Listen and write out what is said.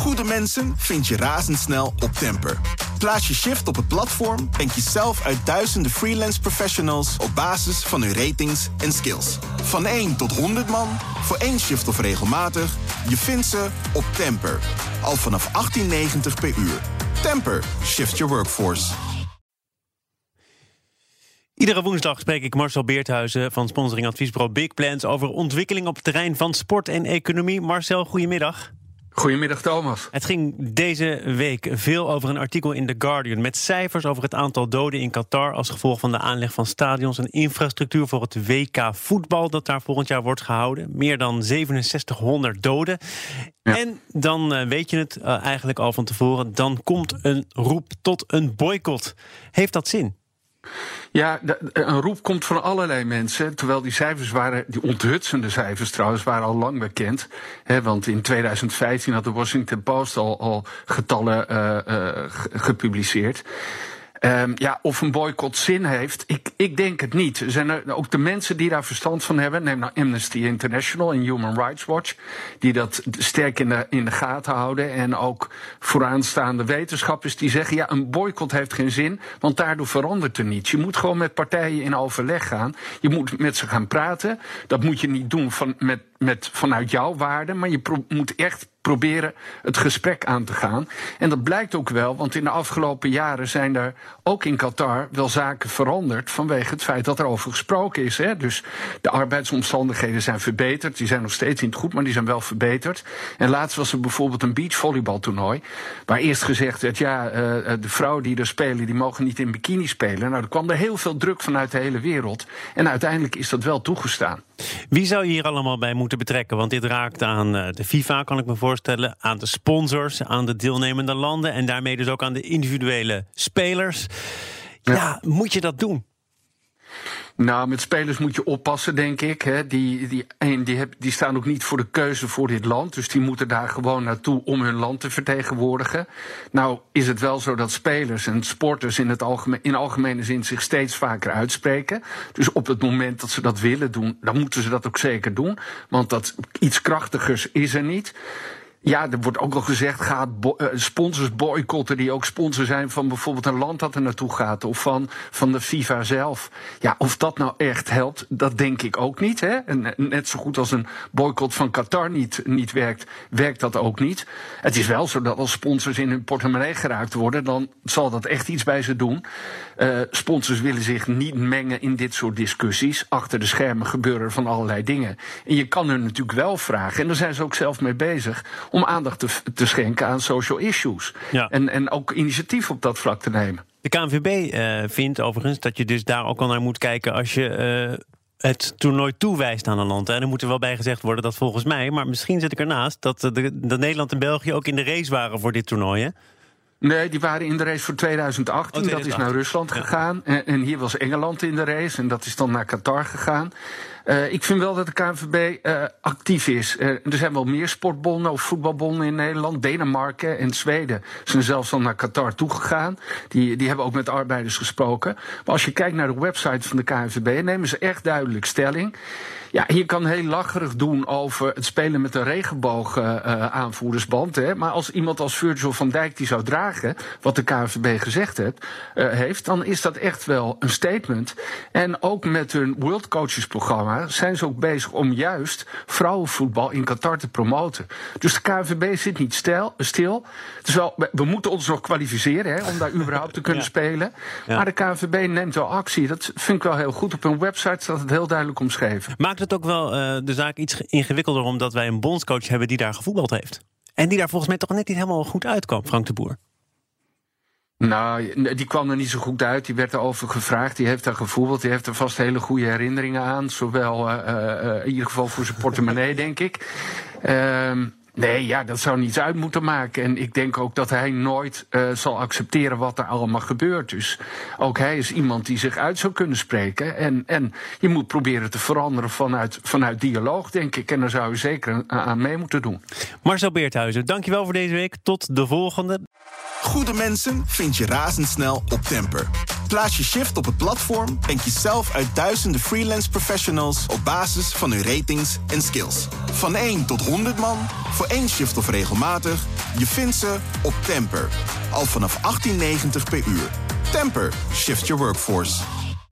Goede mensen vind je razendsnel op Temper. Plaats je shift op het platform en kies zelf uit duizenden freelance professionals op basis van hun ratings en skills. Van 1 tot 100 man, voor één shift of regelmatig, je vindt ze op Temper. Al vanaf 18,90 per uur. Temper, shift your workforce. Iedere woensdag spreek ik Marcel Beerthuizen van sponsoring adviesbureau Big Plans over ontwikkeling op het terrein van sport en economie. Marcel, goedemiddag. Goedemiddag Thomas. Het ging deze week veel over een artikel in The Guardian met cijfers over het aantal doden in Qatar als gevolg van de aanleg van stadions en infrastructuur voor het WK voetbal dat daar volgend jaar wordt gehouden. Meer dan 6700 doden. En dan uh, weet je het uh, eigenlijk al van tevoren, dan komt een roep tot een boycott. Heeft dat zin? Ja, een roep komt van allerlei mensen. Terwijl die cijfers waren, die onthutsende cijfers trouwens, waren al lang bekend. Want in 2015 had de Washington Post al, al getallen uh, uh, gepubliceerd. Um, ja, of een boycott zin heeft, ik, ik denk het niet. Er zijn er ook de mensen die daar verstand van hebben, neem nou Amnesty International en Human Rights Watch, die dat sterk in de, in de gaten houden. En ook vooraanstaande wetenschappers die zeggen, ja, een boycott heeft geen zin, want daardoor verandert er niets. Je moet gewoon met partijen in overleg gaan. Je moet met ze gaan praten. Dat moet je niet doen van, met, met, vanuit jouw waarden, maar je moet echt proberen het gesprek aan te gaan. En dat blijkt ook wel, want in de afgelopen jaren zijn er ook in Qatar wel zaken veranderd vanwege het feit dat er over gesproken is. Hè. Dus de arbeidsomstandigheden zijn verbeterd. Die zijn nog steeds niet goed, maar die zijn wel verbeterd. En laatst was er bijvoorbeeld een beachvolleybaltoernooi. Waar eerst gezegd werd, ja, uh, de vrouwen die er spelen, die mogen niet in bikini spelen. Nou, er kwam er heel veel druk vanuit de hele wereld. En uiteindelijk is dat wel toegestaan. Wie zou je hier allemaal bij moeten betrekken? Want dit raakt aan eh, de FIFA, kan ik me voorstellen, aan de sponsors, aan de deelnemende landen en daarmee dus ook aan de individuele spelers. ja, ja moet je dat doen? Nou, met spelers moet je oppassen, denk ik. Hè. Die, die, die, die staan ook niet voor de keuze voor dit land. Dus die moeten daar gewoon naartoe om hun land te vertegenwoordigen. Nou, is het wel zo dat spelers en sporters in, het algemeen, in algemene zin zich steeds vaker uitspreken. Dus op het moment dat ze dat willen doen, dan moeten ze dat ook zeker doen. Want dat iets krachtigers is er niet. Ja, er wordt ook al gezegd, gaat uh, sponsors boycotten die ook sponsor zijn van bijvoorbeeld een land dat er naartoe gaat of van, van de FIFA zelf. Ja, of dat nou echt helpt, dat denk ik ook niet. Hè? En net zo goed als een boycott van Qatar niet, niet werkt, werkt dat ook niet. Het is wel zo dat als sponsors in hun portemonnee geraakt worden, dan zal dat echt iets bij ze doen. Uh, sponsors willen zich niet mengen in dit soort discussies. Achter de schermen gebeuren van allerlei dingen. En je kan hun natuurlijk wel vragen, en daar zijn ze ook zelf mee bezig om aandacht te, te schenken aan social issues. Ja. En, en ook initiatief op dat vlak te nemen. De KNVB uh, vindt overigens dat je dus daar ook al naar moet kijken als je. Uh, het toernooi toewijst aan een land. En er moet er wel bij gezegd worden dat volgens mij, maar misschien zit ik ernaast, dat, de, dat Nederland en België ook in de race waren voor dit toernooi. Hè? Nee, die waren in de race voor 2018. Dat is naar Rusland gegaan. En, en, hier was Engeland in de race. En dat is dan naar Qatar gegaan. Uh, ik vind wel dat de KNVB uh, actief is. Uh, er zijn wel meer sportbonden of voetbalbonden in Nederland. Denemarken en Zweden zijn zelfs al naar Qatar toegegaan. Die, die hebben ook met arbeiders gesproken. Maar als je kijkt naar de website van de KNVB, nemen ze echt duidelijk stelling. Ja, je kan heel lacherig doen over het spelen met een regenboog aanvoerdersband. Hè. Maar als iemand als Virgil van Dijk die zou dragen, wat de KNVB gezegd heeft, uh, heeft, dan is dat echt wel een statement. En ook met hun World Coaches programma zijn ze ook bezig om juist vrouwenvoetbal in Qatar te promoten. Dus de KNVB zit niet stil. stil. Dus wel, we moeten ons nog kwalificeren hè, om daar überhaupt te kunnen ja. spelen. Ja. Maar de KNVB neemt wel actie. Dat vind ik wel heel goed. Op hun website staat het heel duidelijk omschreven. Maakt het ook wel uh, de zaak iets ingewikkelder omdat wij een bondscoach hebben die daar gevoetbald heeft? En die daar volgens mij toch net niet helemaal goed uitkwam, Frank de Boer. Nou, die kwam er niet zo goed uit. Die werd erover gevraagd. Die heeft daar gevoetbald. Die heeft er vast hele goede herinneringen aan. Zowel uh, in ieder geval voor zijn portemonnee, denk ik. Uh, Nee, ja, dat zou niets uit moeten maken. En ik denk ook dat hij nooit uh, zal accepteren wat er allemaal gebeurt. Dus ook hij is iemand die zich uit zou kunnen spreken. En, en je moet proberen te veranderen vanuit, vanuit dialoog, denk ik. En daar zou je zeker aan mee moeten doen. Marcel Beerthuizen, dankjewel voor deze week. Tot de volgende. Goede mensen vind je razendsnel op Temper. Plaats je shift op het platform en kies zelf uit duizenden freelance professionals op basis van hun ratings en skills. Van 1 tot 100 man Voor één shift of regelmatig, je vindt ze op Temper. Al vanaf 18,90 per uur. Temper, shift your workforce.